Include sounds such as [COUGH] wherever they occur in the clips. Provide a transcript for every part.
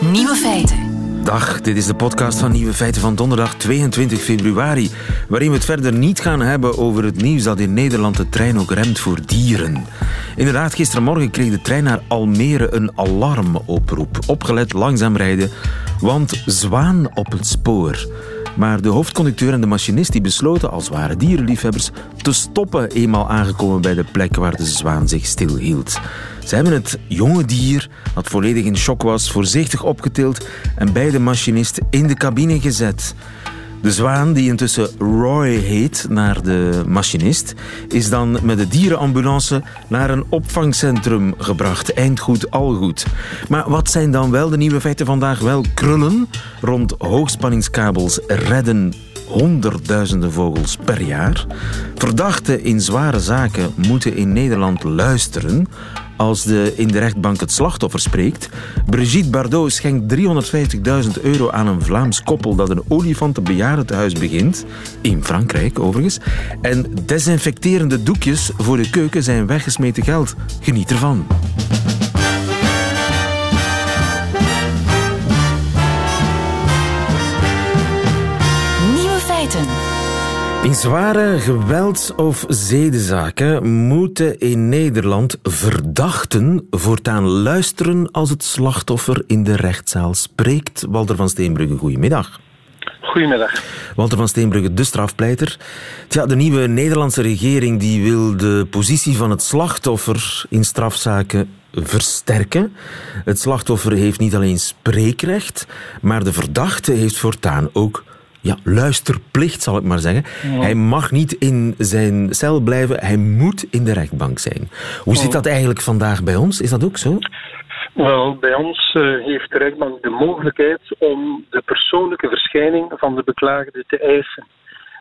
Nieuwe feiten. Dag, dit is de podcast van Nieuwe Feiten van donderdag 22 februari, waarin we het verder niet gaan hebben over het nieuws dat in Nederland de trein ook remt voor dieren. Inderdaad, gistermorgen kreeg de trein naar Almere een alarmoproep. Opgelet langzaam rijden, want zwaan op het spoor. Maar de hoofdconducteur en de machinist die besloten, als ware dierenliefhebbers, te stoppen eenmaal aangekomen bij de plek waar de zwaan zich stilhield. Ze hebben het jonge dier, dat volledig in shock was, voorzichtig opgetild en bij de machinist in de cabine gezet. De zwaan, die intussen Roy heet, naar de machinist, is dan met de dierenambulance naar een opvangcentrum gebracht. Eindgoed, al goed. Maar wat zijn dan wel de nieuwe feiten vandaag? Wel krullen rond hoogspanningskabels redden honderdduizenden vogels per jaar. Verdachten in zware zaken moeten in Nederland luisteren als de in de rechtbank het slachtoffer spreekt. Brigitte Bardot schenkt 350.000 euro aan een Vlaams koppel dat een olifantenbejaardentehuis begint. In Frankrijk overigens. En desinfecterende doekjes voor de keuken zijn weggesmeten geld. Geniet ervan. Zware gewelds- of zedenzaken moeten in Nederland verdachten voortaan luisteren als het slachtoffer in de rechtszaal spreekt. Walter van Steenbrugge, goedemiddag. Goedemiddag. Walter van Steenbrugge, de strafpleiter. Tja, de nieuwe Nederlandse regering die wil de positie van het slachtoffer in strafzaken versterken. Het slachtoffer heeft niet alleen spreekrecht, maar de verdachte heeft voortaan ook ja, luisterplicht, zal ik maar zeggen. Hij mag niet in zijn cel blijven, hij moet in de rechtbank zijn. Hoe zit dat eigenlijk vandaag bij ons? Is dat ook zo? Wel, bij ons eh, heeft de rechtbank de mogelijkheid om de persoonlijke verschijning van de beklaagde te eisen.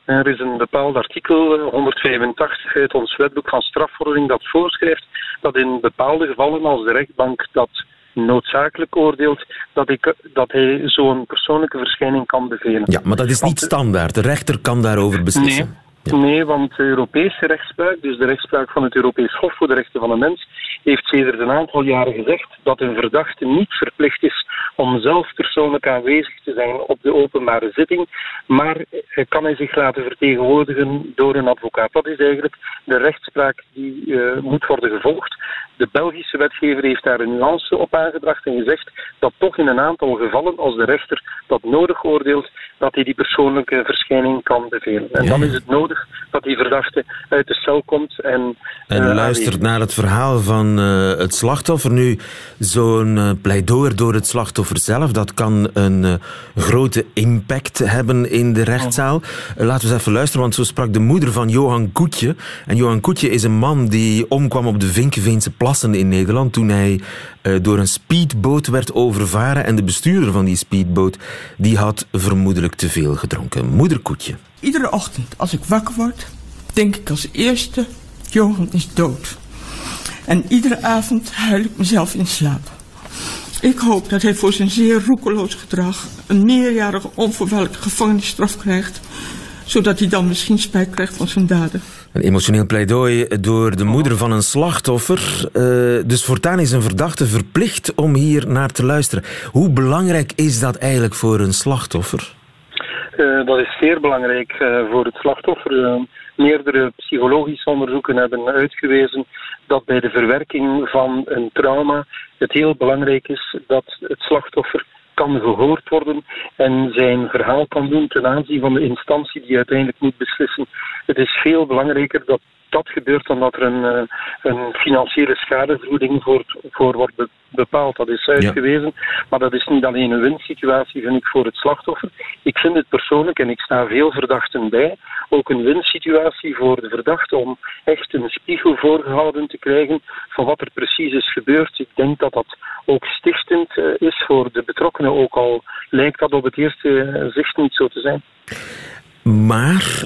Er is een bepaald artikel, eh, 185 uit ons wetboek van strafvordering, dat voorschrijft dat in bepaalde gevallen, als de rechtbank dat noodzakelijk oordeelt, dat, ik, dat hij zo'n persoonlijke verschijning kan bevelen. Ja, maar dat is niet standaard. De rechter kan daarover beslissen. Nee, nee, want de Europese rechtspraak, dus de rechtspraak van het Europees Hof voor de Rechten van de Mens, heeft sedert een aantal jaren gezegd dat een verdachte niet verplicht is om zelf persoonlijk aanwezig te zijn op de openbare zitting, maar eh, kan hij zich laten vertegenwoordigen door een advocaat. Dat is eigenlijk de rechtspraak die eh, moet worden gevolgd. De Belgische wetgever heeft daar een nuance op aangebracht en gezegd dat toch in een aantal gevallen, als de rechter dat nodig oordeelt, dat hij die persoonlijke verschijning kan bevelen. En dan is het nodig dat die verdachte uit de cel komt en, En eh, luistert naar het verhaal van eh, het slachtoffer. Nu, zo'n eh, pleidooi door het slachtoffer zelf, dat kan een grote impact hebben in de rechtszaal. Laten we eens even luisteren, want zo sprak de moeder van Johan Koetje. En Johan Koetje is een man die omkwam op de Vinkenveense plassen in Nederland toen hij door een speedboot werd overvaren. En de bestuurder van die speedboot, die had vermoedelijk te veel gedronken. Moeder Koetje. Iedere ochtend als ik wakker word, denk ik als eerste, Johan is dood. En iedere avond huil ik mezelf in slaap. Ik hoop dat hij voor zijn zeer roekeloos gedrag een meerjarige onvoorwaardelijke gevangenisstraf krijgt, zodat hij dan misschien spijt krijgt van zijn daden. Een emotioneel pleidooi door de moeder van een slachtoffer. Eh, dus voortaan is een verdachte verplicht om hier naar te luisteren. Hoe belangrijk is dat eigenlijk voor een slachtoffer? Eh, dat is zeer belangrijk eh, voor het slachtoffer. Eh, meerdere psychologische onderzoeken hebben uitgewezen dat bij de verwerking van een trauma het heel belangrijk is dat het slachtoffer kan gehoord worden en zijn verhaal kan doen ten aanzien van de instantie die uiteindelijk moet beslissen. Het is veel belangrijker dat dat gebeurt dan dat er een, een financiële schadevergoeding voor, voor wordt bepaald. Dat is uitgewezen. Maar dat is niet alleen een winstsituatie, vind ik, voor het slachtoffer. Ik vind het persoonlijk, en ik sta veel verdachten bij, ook een winstsituatie voor de verdachte om echt een spiegel voorgehouden te krijgen van wat er precies is gebeurd. Ik denk dat dat ook stichtend eh, is voor de betrokkenen, ook al lijkt dat op het eerste eh, zicht niet zo te zijn. Maar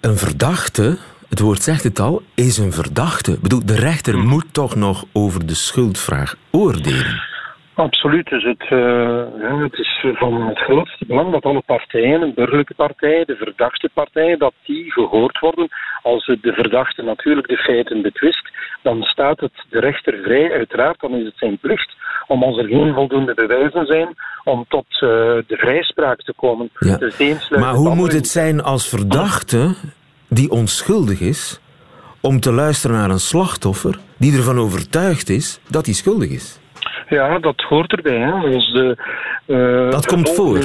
een verdachte, het woord zegt het al, is een verdachte. Ik bedoel, de rechter moet toch nog over de schuldvraag oordelen. Absoluut. Dus het, uh, ja, het is van het grootste belang dat alle partijen, de burgerlijke partijen, de verdachte partijen, dat die gehoord worden. Als de verdachte natuurlijk de feiten betwist, dan staat het de rechter vrij. Uiteraard, dan is het zijn plicht om als er geen voldoende bewijzen zijn, om tot uh, de vrijspraak te komen. Ja. Dus maar hoe moet het zijn als verdachte die onschuldig is, om te luisteren naar een slachtoffer die ervan overtuigd is dat hij schuldig is? Ja, dat hoort erbij. Hè. Dus de, uh, dat komt voor?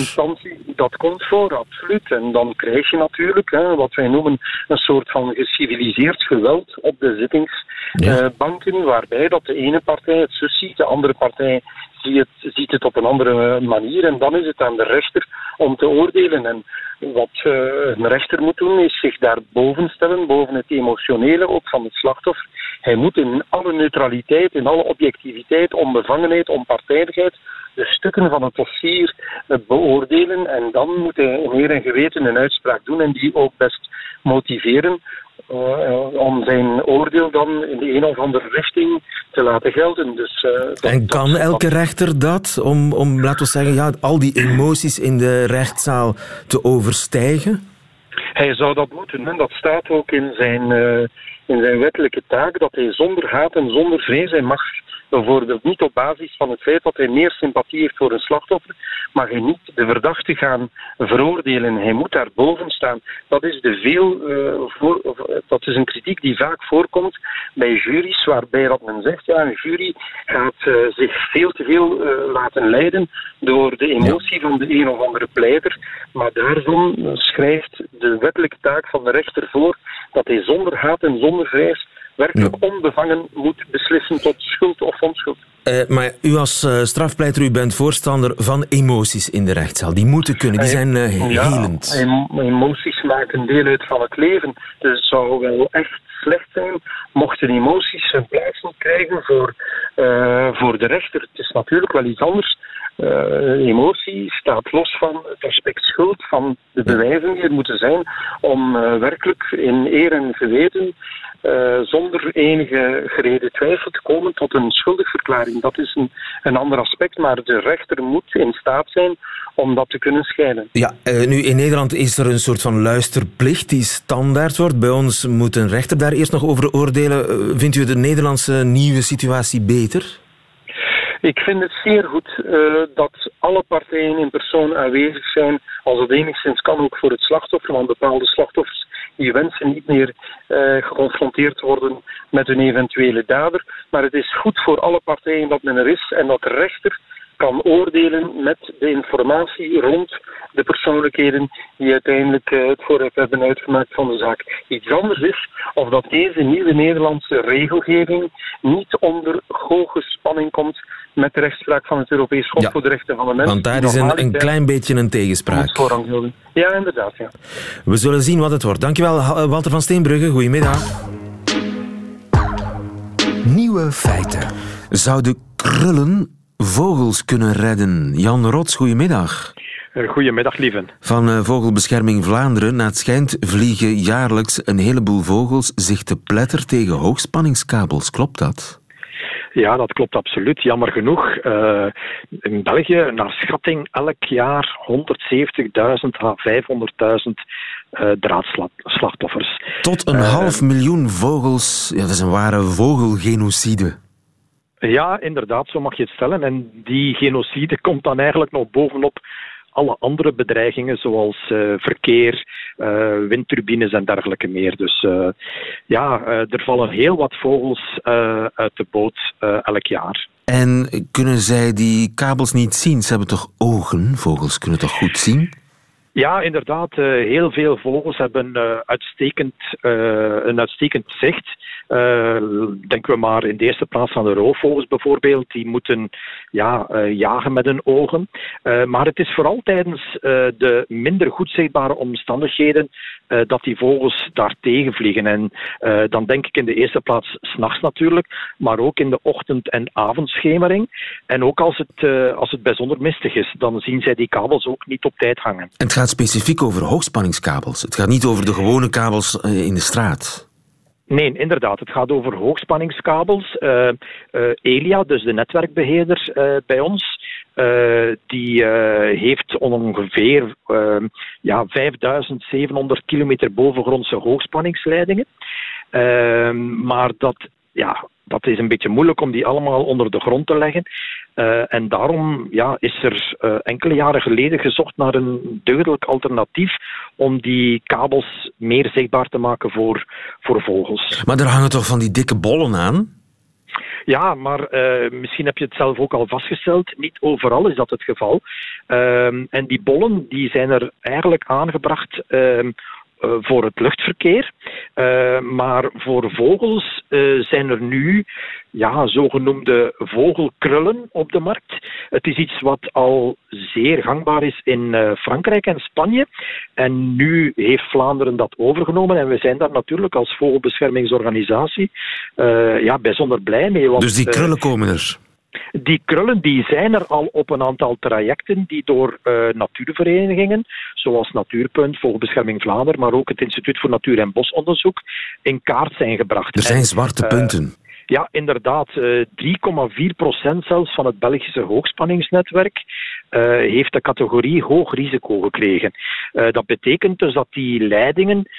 Dat komt voor, absoluut. En dan krijg je natuurlijk hè, wat wij noemen een soort van geciviliseerd geweld op de zittingsbanken, ja. uh, waarbij dat de ene partij het zus ziet, de andere partij ziet het, ziet het op een andere manier. En dan is het aan de rechter om te oordelen. En wat uh, een rechter moet doen, is zich daar boven stellen, boven het emotionele ook van het slachtoffer. Hij moet in alle neutraliteit, in alle objectiviteit, onbevangenheid, onpartijdigheid de stukken van het dossier eh, beoordelen. En dan moet hij in eer en geweten een uitspraak doen en die ook best motiveren. Uh, om zijn oordeel dan in de een of andere richting te laten gelden. Dus, uh, dat, en kan elke rechter dat, om, om laten we zeggen, ja, al die emoties in de rechtszaal te overstijgen? Hij zou dat moeten. En dat staat ook in zijn, uh, in zijn wettelijke taak, dat hij zonder haat en zonder vrees, hij mag bijvoorbeeld niet op basis van het feit dat hij meer sympathie heeft voor een slachtoffer, mag hij niet de verdachte gaan veroordelen. Hij moet daar boven staan. Dat is, de veel, uh, voor, dat is een kritiek die vaak voorkomt bij juries, waarbij dat men zegt, ja, een jury gaat uh, zich veel te veel laten leiden door de emotie van de een of andere pleider. Maar daarvan schrijft de wettelijke taak van de rechter voor dat hij zonder haat en zonder vrees werkelijk onbevangen moet beslissen tot schuld of onschuld. Uh, maar u als uh, strafpleiter, u bent voorstander van emoties in de rechtszaal. Die moeten kunnen, die zijn uh, helend. Ja, emoties maken deel uit van het leven. Dus het zou wel echt slecht zijn mochten emoties hun plaats niet krijgen voor, voor de rechter. Het is natuurlijk wel iets anders. Emotie staat los van het aspect schuld, van de bewijzen die er moeten zijn om werkelijk in eer en geweten uh, zonder enige gereden twijfel te komen tot een schuldigverklaring. Dat is een, een ander aspect, maar de rechter moet in staat zijn om dat te kunnen scheiden. Ja, uh, nu in Nederland is er een soort van luisterplicht die standaard wordt. Bij ons moet een rechter daar eerst nog over oordelen. Uh, vindt u de Nederlandse nieuwe situatie beter? Ik vind het zeer goed uh, dat alle partijen in persoon aanwezig zijn, als het enigszins kan ook voor het slachtoffer, want bepaalde slachtoffers die wensen niet meer uh, geconfronteerd worden met een eventuele dader. Maar het is goed voor alle partijen dat men er is en dat de rechter kan oordelen met de informatie rond de persoonlijkheden die uiteindelijk uh, het voorrecht hebben uitgemaakt van de zaak. Iets anders is of dat deze nieuwe Nederlandse regelgeving niet onder hoge spanning komt met de rechtspraak van het Europees Hof voor de Rechten van de Mens. Want daar is een, een klein beetje een tegenspraak. Ja, inderdaad. Ja. We zullen zien wat het wordt. Dankjewel, Walter van Steenbrugge. Goedemiddag. Nieuwe feiten. Zouden krullen vogels kunnen redden? Jan Rots, goedemiddag. Eh, goedemiddag, lieven. Van eh, Vogelbescherming Vlaanderen. Na het schijnt vliegen jaarlijks een heleboel vogels zich te pletter tegen hoogspanningskabels. Klopt dat? Ja, dat klopt absoluut. Jammer genoeg. Uh, in België, naar schatting, elk jaar 170.000 à 500.000 uh, draadslachtoffers. Tot een half miljoen vogels. Ja, dat is een ware vogelgenocide. Ja, inderdaad, zo mag je het stellen. En die genocide komt dan eigenlijk nog bovenop alle andere bedreigingen, zoals uh, verkeer, uh, windturbines en dergelijke meer. Dus uh, ja, er vallen heel wat vogels uit de boot elk jaar. En kunnen zij die kabels niet zien? Ze hebben toch ogen? Vogels kunnen toch goed zien? Ja, inderdaad. heel veel vogels hebben uitstekend, een uitstekend zicht. Uh, denken we maar in de eerste plaats aan de roofvogels bijvoorbeeld. Die moeten ja, uh, jagen met hun ogen. Uh, maar het is vooral tijdens de minder goed zichtbare omstandigheden dat die vogels daar vliegen. En dan denk ik in de eerste plaats s'nachts natuurlijk, maar ook in de ochtend- en avondschemering. En ook als het, als het bijzonder mistig is, dan zien zij die kabels ook niet op tijd hangen. En het gaat specifiek over hoogspanningskabels. Het gaat niet over de gewone kabels in de straat. Nee, inderdaad. Het gaat over hoogspanningskabels. Uh, Elia, dus de netwerkbeheerder bij ons, die heeft ongeveer ja, 5700 kilometer bovengrondse hoogspanningsleidingen. maar dat ja, dat is een beetje moeilijk om die allemaal onder de grond te leggen. Uh, en daarom ja, is er uh, enkele jaren geleden gezocht naar een deugdelijk alternatief om die kabels meer zichtbaar te maken voor, voor vogels. Maar er hangen toch van die dikke bollen aan? Ja, maar uh, misschien heb je het zelf ook al vastgesteld. Niet overal is dat het geval. en die bollen die zijn er eigenlijk aangebracht ehm, eh, voor het luchtverkeer. Uh, maar voor vogels uh, zijn er nu ja, zogenoemde vogelkrullen op de markt. Het is iets wat al zeer gangbaar is in Frankrijk en Spanje. En nu heeft Vlaanderen dat overgenomen. En we zijn daar natuurlijk als vogelbeschermingsorganisatie ja, bijzonder blij mee. Want, dus die krullen komen er? Die krullen die zijn er al op een aantal trajecten die door uh, natuurverenigingen, zoals Natuurpunt, Vogelbescherming Vlaanderen, maar ook het Instituut voor Natuur- en Bosonderzoek, in kaart zijn gebracht. Er zijn zwarte uh, punten. Ja, inderdaad. Uh, eh, 3,4 procent zelfs van het Belgische hoogspanningsnetwerk uh, heeft de categorie hoog risico gekregen. Uh, dat betekent dus dat die leidingen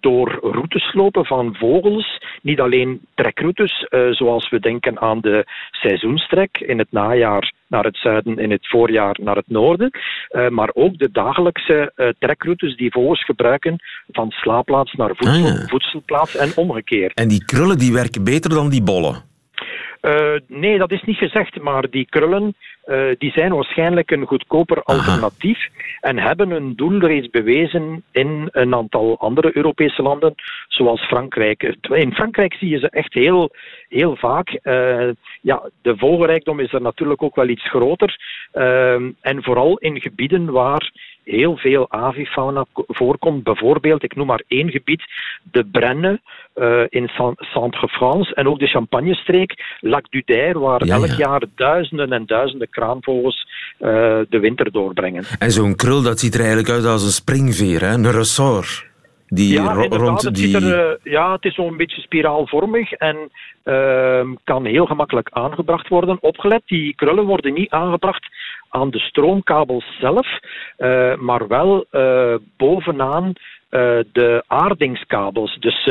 door routes lopen van vogels, niet alleen trekroutes, zoals we denken aan de seizoenstrek in het najaar naar het zuiden, in het voorjaar naar het noorden, uh, maar ook de dagelijkse trekroutes die vogels gebruiken van slaapplaats naar voedsel, ah, ja. voedselplaats en omgekeerd. En die krullen die werken beter dan die bollen? Uh, nee, dat is niet gezegd, maar die krullen die zijn waarschijnlijk een goedkoper alternatief Aha. en hebben hun doel reeds bewezen in een aantal andere Europese landen, zoals Frankrijk. In Frankrijk zie je ze echt heel, heel vaak. Uh, ja, de vogelrijkdom is er natuurlijk ook wel iets groter. en vooral in gebieden waar heel veel avifauna voorkomt. Bijvoorbeeld, ik noem maar één gebied, de Brenne uh, in Centre-France en ook de Champagne-streek, Lac du waar ja, elk ja. jaar duizenden en duizenden kraanvogels uh, de winter doorbrengen. En zo'n krul, dat ziet er eigenlijk uit als een springveer, hè? een ressort. Die ja, rond het, die... er, uh, ja, het is zo'n beetje spiraalvormig en uh, kan heel gemakkelijk aangebracht worden. Opgelet, die krullen worden niet aangebracht aan de stroomkabels zelf, uh, maar wel bovenaan uh, de aardingskabels. Dus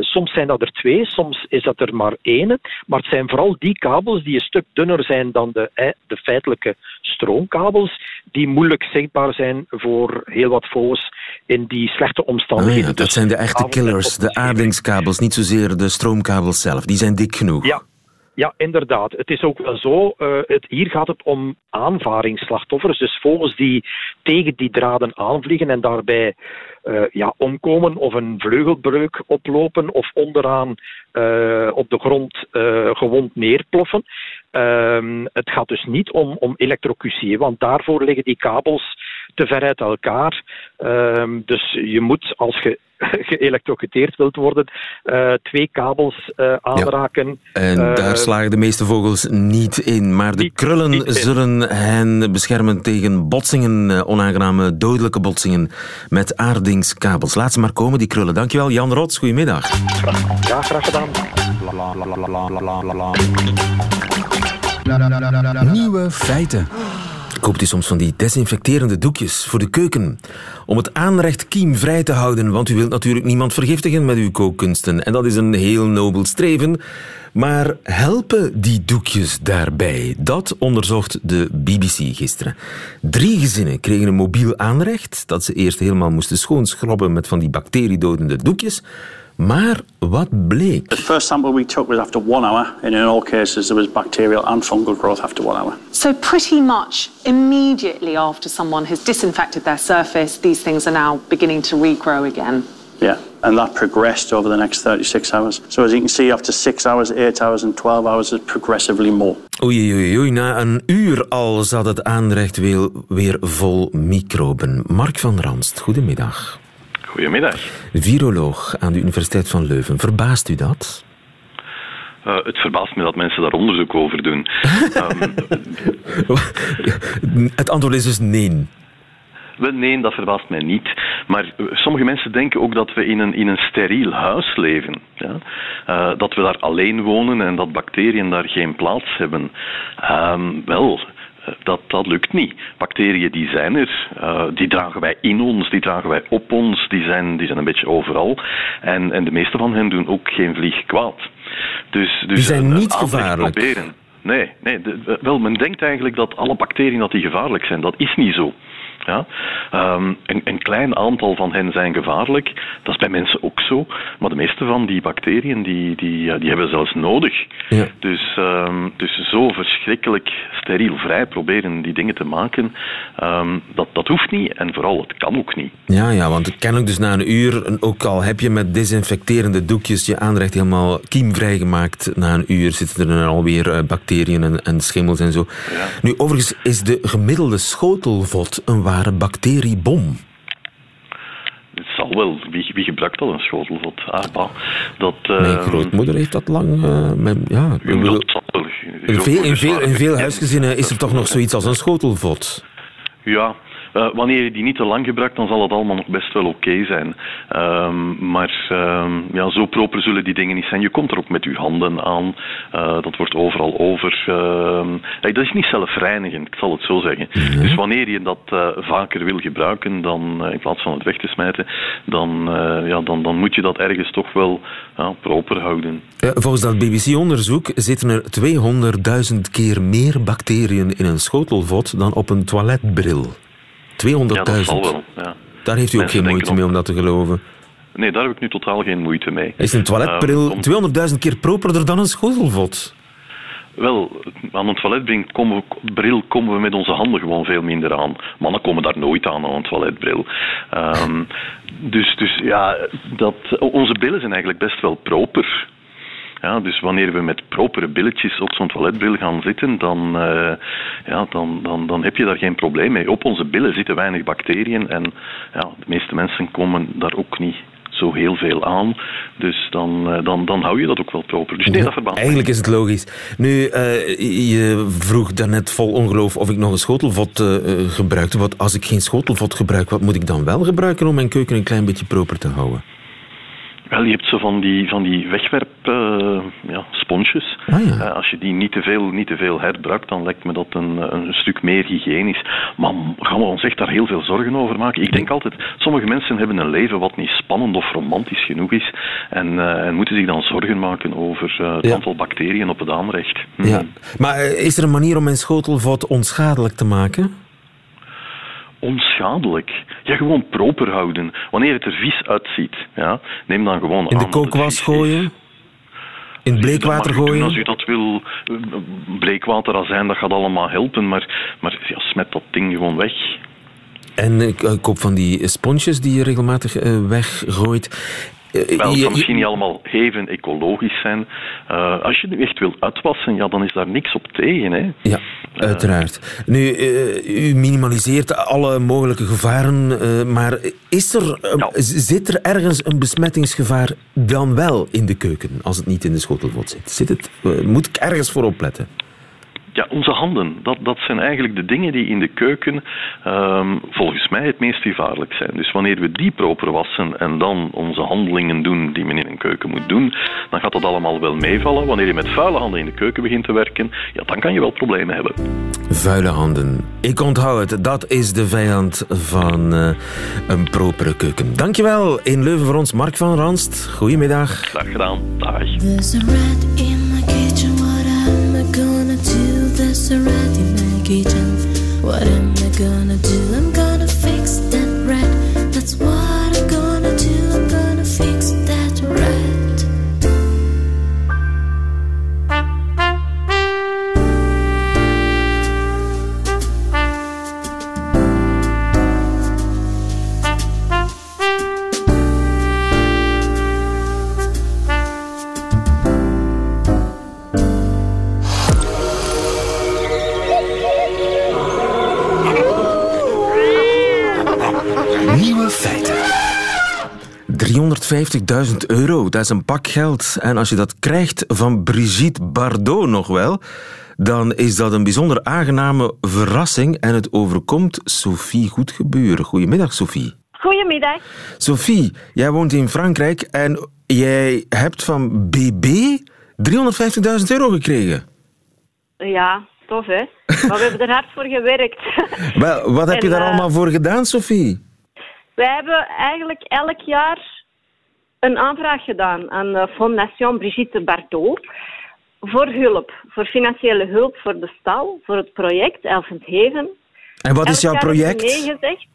soms zijn dat er twee, soms is dat er maar één. Maar het zijn vooral die kabels die een stuk dunner zijn dan de, de feitelijke stroomkabels, die moeilijk zichtbaar zijn voor heel wat vogels in die slechte omstandigheden. Oh ja, dat dus zijn de echte killers, de aardingskabels, niet zozeer de stroomkabels zelf. Die zijn dik genoeg. Ja, ja, inderdaad. Het is ook wel zo. Uh, het, hier gaat het om aanvaringsslachtoffers. Dus vogels die tegen die draden aanvliegen en daarbij uh, ja, omkomen of een vleugelbreuk oplopen of onderaan uh, op de grond gewond neerploffen. Ehm, het gaat dus niet om, om elektrocutie, want daarvoor liggen die kabels te ver uit elkaar. Ehm, dus je moet, als je [LAUGHS] geëlectrocuteerd wilt worden, uh, twee kabels uh, aanraken. Ja. En uh, daar slagen de meeste vogels niet in. Maar de niet, krullen niet zullen hen beschermen tegen botsingen, onaangename dodelijke botsingen met aardingskabels. Laat ze maar komen, die krullen. Dankjewel, Jan Rots. Goedemiddag. Ja, graag gedaan. Nieuwe feiten. Koopt u soms van die desinfecterende doekjes voor de keuken? Om het aanrecht kiemvrij te houden, want u wilt natuurlijk niemand vergiftigen met uw kookkunsten. En dat is een heel nobel streven. Maar helpen die doekjes daarbij? Dat onderzocht de BBC gisteren. Drie gezinnen kregen een mobiel aanrecht dat ze eerst helemaal moesten schoonschrobben met van die bacteriedodende doekjes. Maar wat bleek? The first sample we took was after one hour, and in all cases there was bacterial and fungal growth after one hour. So pretty much immediately after someone has disinfected their surface, these things are now beginning to regrow again. Yeah, and that progressed over the next 36 hours. So as you can see, after 6 hours, 8 hours and 12 hours, it's progressively more. Oei, oei, oei. Na een uur al zat het aanrecht weer, weer vol microben. Mark van Ranst, goedemiddag. Goedemiddag. Viroloog aan de Universiteit van Leuven. Verbaast u dat? Uh, het verbaast me dat mensen daar onderzoek over doen. um, [LAUGHS] het antwoord is dus nee. Wel, nee, dat verbaast mij niet. Maar eh, sommige mensen denken ook dat we in een, in een steriel huis leven. Ja? Uh, dat we daar alleen wonen en dat bacteriën daar geen plaats hebben. Ehm, wel, eh, dat, dat lukt niet. Bacteriën die zijn er, uh, die dragen wij in ons, die dragen wij op ons, die zijn, die zijn een beetje overal. En, en de meeste van hen doen ook geen vlieg kwaad. Dus, dus die zijn niet gevaarlijk. Proberen. Nee, nee de, wel, men denkt eigenlijk dat alle bacteriën dat die gevaarlijk zijn. Dat is niet zo. Ja? Um, een, een, klein aantal van hen zijn gevaarlijk. Dat is bij mensen ook zo. Maar de meeste van die bacteriën die, die, die hebben zelfs nodig. Ja. Dus, um, dus zo verschrikkelijk steriel vrij proberen die dingen te maken, um, dat, dat hoeft niet. En vooral, het kan ook niet. Ja, ja want kennelijk dus na een uur, ook al heb je met desinfecterende doekjes je aanrecht helemaal kiemvrij gemaakt, na een uur zitten er alweer uh, bacteriën en, en, schimmels en zo. Ja. Nu, overigens is de gemiddelde schotelvot een ware bacteriebom. Het zal wel. Wie, wie gebruikt al een schotelvot? Dat, uh, Mijn grootmoeder heeft dat lang... Uh, met, ja, dat zal wel. In veel, in, veel, in veel huisgezinnen is er toch nog zoiets als een schotelvot? Ja, uh, wanneer je die niet te lang gebruikt, dan zal het allemaal nog best wel oké okay zijn. Um, maar um, ja, zo proper zullen die dingen niet zijn. Je komt er ook met je handen aan. Uh, dat wordt overal over. Uh, dat is niet zelfreinigend, ik zal het zo zeggen. Mm -hmm. Dus wanneer je dat uh, vaker wil gebruiken, dan in plaats van het weg te smijten, dan, ja, dan, dan moet je dat ergens toch wel proper houden. volgens dat BBC-onderzoek zitten er 200.000 keer meer bacteriën in een schotelvot dan op een toiletbril. 200.000. Ja, dat zal wel. Ja. Daar heeft u ook geen moeite mee om dat te geloven. Nee, daar heb ik nu totaal geen moeite mee. Is een toiletbril uh, om... 200.000 keer properder dan een schotelvot? Wel, aan een toiletbril komen, we, bril komen we met onze handen gewoon veel minder aan. Mannen komen daar nooit aan, aan een toiletbril. Um, dus, dus ja, dat, onze billen zijn eigenlijk best wel proper. Ja, dus wanneer we met propere billetjes op zo'n toiletbril gaan zitten, dan, uh, ja, dan, dan, dan heb je daar geen probleem mee. Op onze billen zitten weinig bacteriën en ja, de meeste mensen komen daar ook niet zo heel veel aan. Dus dan, uh, dan, dan hou je dat ook wel proper. Dus nee, dat Eigenlijk is het logisch. Nu, uh, je vroeg daarnet vol ongeloof of ik nog een schotelvot uh, gebruikte. Wat, als ik geen schotelvot gebruik, wat moet ik dan wel gebruiken om mijn keuken een klein beetje proper te houden? Wel, je hebt zo van die, van die wegwerp uh, ja, sponsjes. Ah, ja. uh, als je die niet te, veel, niet te veel herbruikt, dan lijkt me dat een, een stuk meer hygiënisch. Maar gaan we ons echt daar heel veel zorgen over maken? Ik denk altijd, sommige mensen hebben een leven wat niet spannend of romantisch genoeg is. En, uh, en moeten zich dan zorgen maken over het ja. aantal bacteriën op het aanrecht. Hm. Ja. Maar is er een manier om mijn schotelvot onschadelijk te maken? Onschadelijk. Ja, gewoon proper houden. Wanneer het er vies uitziet, ja, neem dan gewoon In de kookwas gooien? In bleekwater gooien? Als u dat wil, bleekwater, azijn, dat gaat allemaal helpen, maar, maar ja, smet dat ding gewoon weg. En ik koop van die sponsjes die je regelmatig weggooit. Wel, het kan misschien niet allemaal even ecologisch zijn. Uh, als je nu echt wil uitwassen, ja, dan is daar niks op tegen. Hè. Ja, uiteraard. Nu, uh, u minimaliseert alle mogelijke gevaren, maar is er, ja. zit er ergens een besmettingsgevaar dan wel in de keuken, als het niet in de schotelvot zit? zit het, moet ik ergens voor opletten? Ja, onze handen. Dat, dat zijn eigenlijk de dingen die in de keuken um, volgens mij het meest gevaarlijk zijn. Dus wanneer we die proper wassen en dan onze handelingen doen die men in een keuken moet doen, dan gaat dat allemaal wel meevallen. Wanneer je met vuile handen in de keuken begint te werken, ja, dan kan je wel problemen hebben. Vuile handen. Ik onthoud het. Dat is de vijand van uh, een propere keuken. Dankjewel in Leuven voor ons, Mark van Ranst. Goedemiddag. Graag gedaan. Dag. there's a rat in my kitchen. What am I gonna do? I'm gonna 350.000 euro, dat is een pak geld. En als je dat krijgt van Brigitte Bardot nog wel, dan is dat een bijzonder aangename verrassing. En het overkomt Sophie Goedgebeuren. Goedemiddag, Sophie. Goedemiddag. Sophie, jij woont in Frankrijk en jij hebt van BB 350.000 euro gekregen. Ja, tof hè. Maar we hebben er hard voor gewerkt. Wel, wat heb je En, daar eh, allemaal voor gedaan, Sophie? Wij hebben eigenlijk elk jaar een aanvraag gedaan aan de Fondation Brigitte Bardot voor hulp, voor financiële hulp voor de stal, voor het project Elfendheven. En wat is jouw project? Nee gezegd.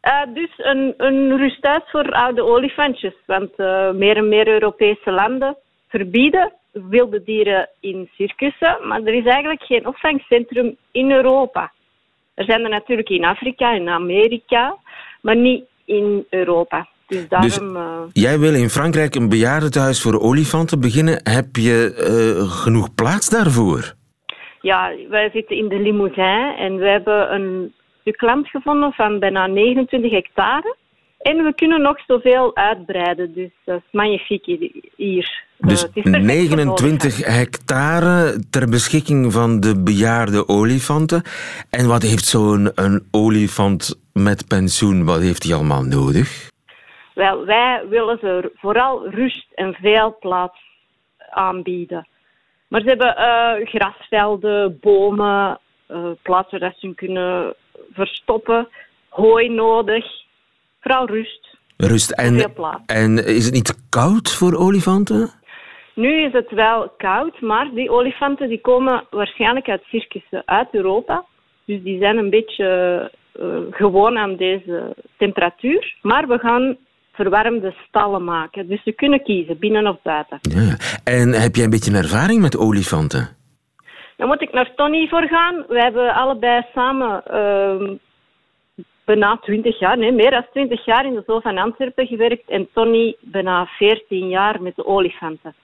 Eh, dus een, een rusthuis voor oude olifantjes. Want eh, meer en meer Europese landen verbieden wilde dieren in circussen. Maar er is eigenlijk geen opvangcentrum in Europa. Er zijn er natuurlijk in Afrika, in Amerika, maar niet in Europa. Dus daarom... eh, Jij wil in Frankrijk een bejaardentehuis voor olifanten beginnen. Heb je eh, genoeg plaats daarvoor? Ja, wij zitten in de Limousin en we hebben een land gevonden van bijna 29 hectare. En we kunnen nog zoveel uitbreiden, dus dat is magnifiek hi- hier. Eh, Dus het is perfect voor 29 hectare ter beschikking van de bejaarde olifanten. En wat heeft zo'n een olifant met pensioen, wat heeft hij allemaal nodig? Wel, wij willen ze vooral rust en veel plaats aanbieden. Maar ze hebben eh, grasvelden, bomen, eh, plaatsen waar ze hun kunnen verstoppen, hooi nodig. Vooral rust. Rust. Veel En, plaats. en is het niet koud voor olifanten? Nu is het wel koud, maar die olifanten die komen waarschijnlijk uit circussen uit Europa. Dus die zijn een beetje eh, gewoon aan deze temperatuur. Maar we gaan verwarmde stallen maken. Dus ze kunnen kiezen, binnen of buiten. Ja. En heb jij een beetje ervaring met olifanten? Dan moet ik naar Tony voor gaan. We hebben allebei samen ehm bijna 20 jaar, nee, meer dan 20 jaar in de Zoo van Antwerpen gewerkt. En Tony bijna 14 jaar met de olifanten.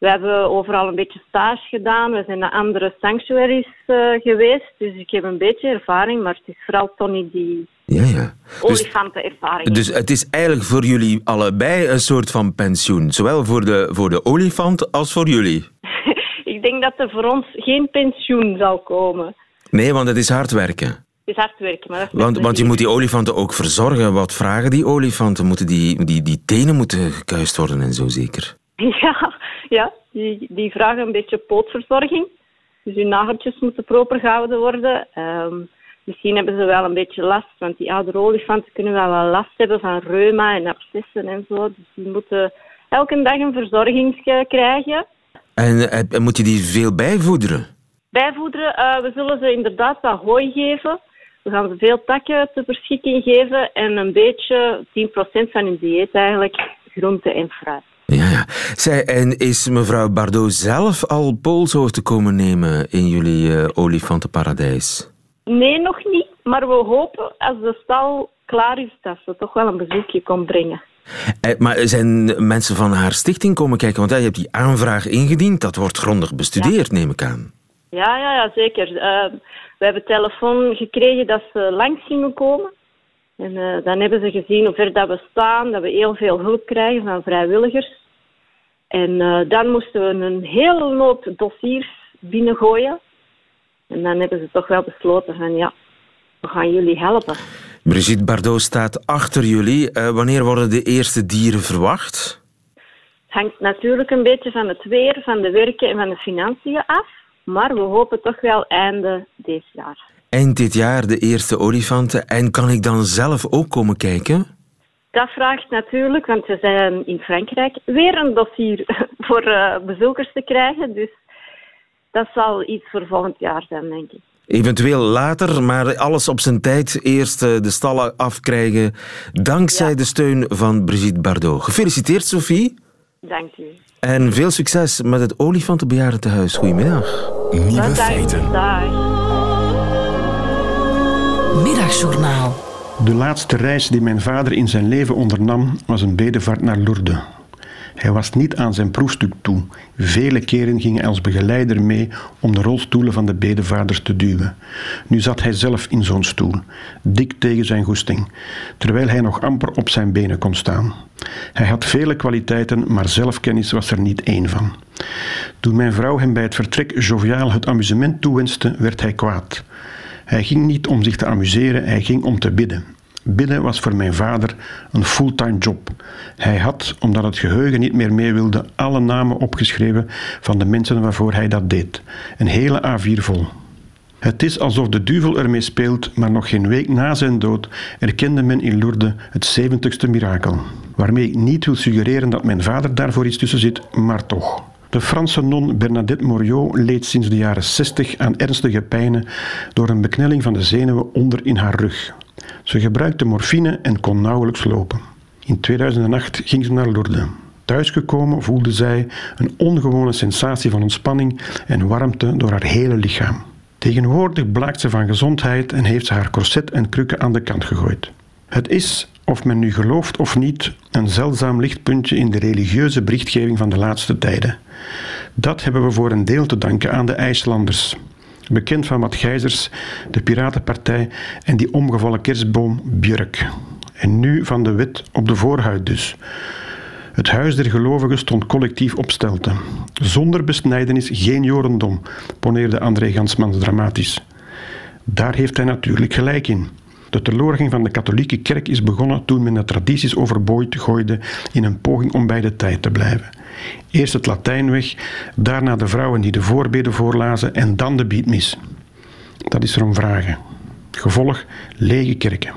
We hebben overal een beetje stage gedaan. We zijn naar andere sanctuaries eh, geweest. Dus ik heb een beetje ervaring, maar het is vooral Tony die Ja, ja. Dus, olifantenervaring dus het is eigenlijk voor jullie allebei een soort van pensioen. Zowel voor de, voor de olifant als voor jullie. [LAUGHS] Ik denk dat er voor ons geen pensioen zal komen. Nee, want het is hard werken. Het is hard werken, maar dat Want, want je moet die olifanten ook verzorgen. Wat vragen die olifanten? Moeten die, die, die tenen moeten gekuist worden en zo zeker? [LAUGHS] Ja, ja die, die vragen een beetje pootverzorging. Dus hun nageltjes moeten proper gehouden worden. Ehm, misschien hebben ze wel een beetje last, want die oudere olifanten kunnen wel wel last hebben van reuma en abscessen en zo. Dus die moeten elke dag een verzorging eh, krijgen. En, eh, moet je die veel bijvoederen? Bijvoederen, eh, we zullen ze inderdaad wat hooi geven. We gaan ze veel takken ter beschikking geven en een beetje, 10% van hun dieet eigenlijk, groente en fruit. Ja, ja. Zij, en is mevrouw Bardot zelf al polshoogte komen nemen in jullie eh, olifantenparadijs? Nee, nog niet. Maar we hopen als de stal klaar is dat ze toch wel een bezoekje komt brengen. Eh, maar zijn mensen van haar stichting komen kijken? Want ja, je hebt die aanvraag ingediend. Dat wordt grondig bestudeerd, neem ik aan. Ja, ja, ja zeker. Eh, we hebben telefoon gekregen dat ze langs gingen komen. En eh, dan hebben ze gezien hoe ver dat we staan, dat we heel veel hulp krijgen van vrijwilligers. En eh, dan moesten we een hele hoop dossiers binnengooien. En dan hebben ze toch wel besloten van ja, we gaan jullie helpen. Brigitte Bardot staat achter jullie. Eh, wanneer worden de eerste dieren verwacht? Het hangt natuurlijk een beetje van het weer, van de werken en van de financiën af. Maar we hopen toch wel einde dit jaar. Eind dit jaar de eerste olifanten. En kan ik dan zelf ook komen kijken? Dat vraagt natuurlijk, want we zijn in Frankrijk, weer een dossier [LAUGHS] voor eh, bezoekers te krijgen. Dus dat zal iets voor volgend jaar zijn, denk ik. Eventueel later, maar alles op zijn tijd. Eerst eh, de stallen afkrijgen. Dankzij de steun van Brigitte Bardot. Gefeliciteerd, Sophie. Dank u. En veel succes met het olifantenbejaardentehuis. Goedemiddag. Nieuwe feiten. Dag. Middagjournaal. De laatste reis die mijn vader in zijn leven ondernam was een bedevaart naar Lourdes. Hij was niet aan zijn proefstuk toe. Vele keren ging hij als begeleider mee om de rolstoelen van de bedevaders te duwen. Nu zat hij zelf in zo'n stoel, dik tegen zijn goesting, terwijl hij nog amper op zijn benen kon staan. Hij had vele kwaliteiten, maar zelfkennis was er niet één van. Toen mijn vrouw hem bij het vertrek joviaal het amusement toewenste, werd hij kwaad. Hij ging niet om zich te amuseren, hij ging om te bidden. Bidden was voor mijn vader een fulltime job. Hij had, omdat het geheugen niet meer mee wilde, alle namen opgeschreven van de mensen waarvoor hij dat deed. Een hele A4 vol. Het is alsof de duivel ermee speelt, maar nog geen week na zijn dood erkende men in Lourdes het zeventigste mirakel. Waarmee ik niet wil suggereren dat mijn vader daarvoor iets tussen zit, maar toch. De Franse non Bernadette Moriot leed sinds de jaren 60 aan ernstige pijnen door een beknelling van de zenuwen onder in haar rug. Ze gebruikte morfine en kon nauwelijks lopen. In 2008 ging ze naar Lourdes. Thuisgekomen voelde zij een ongewone sensatie van ontspanning en warmte door haar hele lichaam. Tegenwoordig blaakt ze van gezondheid en heeft ze haar corset en krukken aan de kant gegooid. Het is, of men nu gelooft of niet, een zeldzaam lichtpuntje in de religieuze berichtgeving van de laatste tijden. Dat hebben we voor een deel te danken aan de IJslanders. Bekend van wat Gijzers, de Piratenpartij en die omgevallen kerstboom Björk. En nu van de wet op de voorhuid dus. Het huis der gelovigen stond collectief op stelten. Zonder besnijdenis geen jorendom, poneerde André Gansmans dramatisch. Daar heeft hij natuurlijk gelijk in. De teloorgang van de katholieke kerk is begonnen toen men de tradities overboord gooide in een poging om bij de tijd te blijven. Eerst het Latijn weg, daarna de vrouwen die de voorbeden voorlazen en dan de biedmis. Dat is er om vragen. Gevolg lege kerken.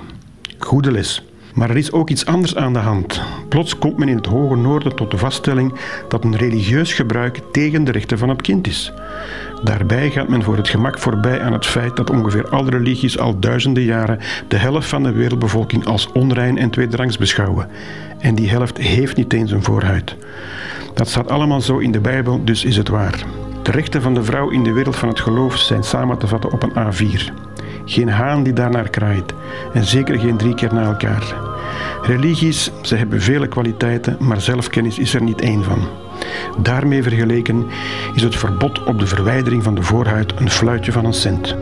Goede les. Maar er is ook iets anders aan de hand. Plots komt men in het hoge noorden tot de vaststelling dat een religieus gebruik tegen de rechten van het kind is. Daarbij gaat men voor het gemak voorbij aan het feit dat ongeveer alle religies al duizenden jaren de helft van de wereldbevolking als onrein en tweederangs beschouwen. En die helft heeft niet eens een voorhuid. Dat staat allemaal zo in de Bijbel, dus is het waar. De rechten van de vrouw in de wereld van het geloof zijn samen te vatten op een A4. Geen haan die daarnaar kraait. En zeker geen drie keer na elkaar. Religies, ze hebben vele kwaliteiten, maar zelfkennis is er niet één van. Daarmee vergeleken is het verbod op de verwijdering van de voorhuid een fluitje van een cent.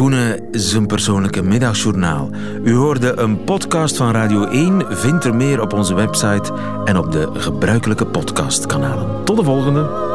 Koenen, zijn persoonlijke middagjournaal. U hoorde een podcast van Radio 1. Vind er meer op onze website en op de gebruikelijke podcastkanalen. Tot de volgende.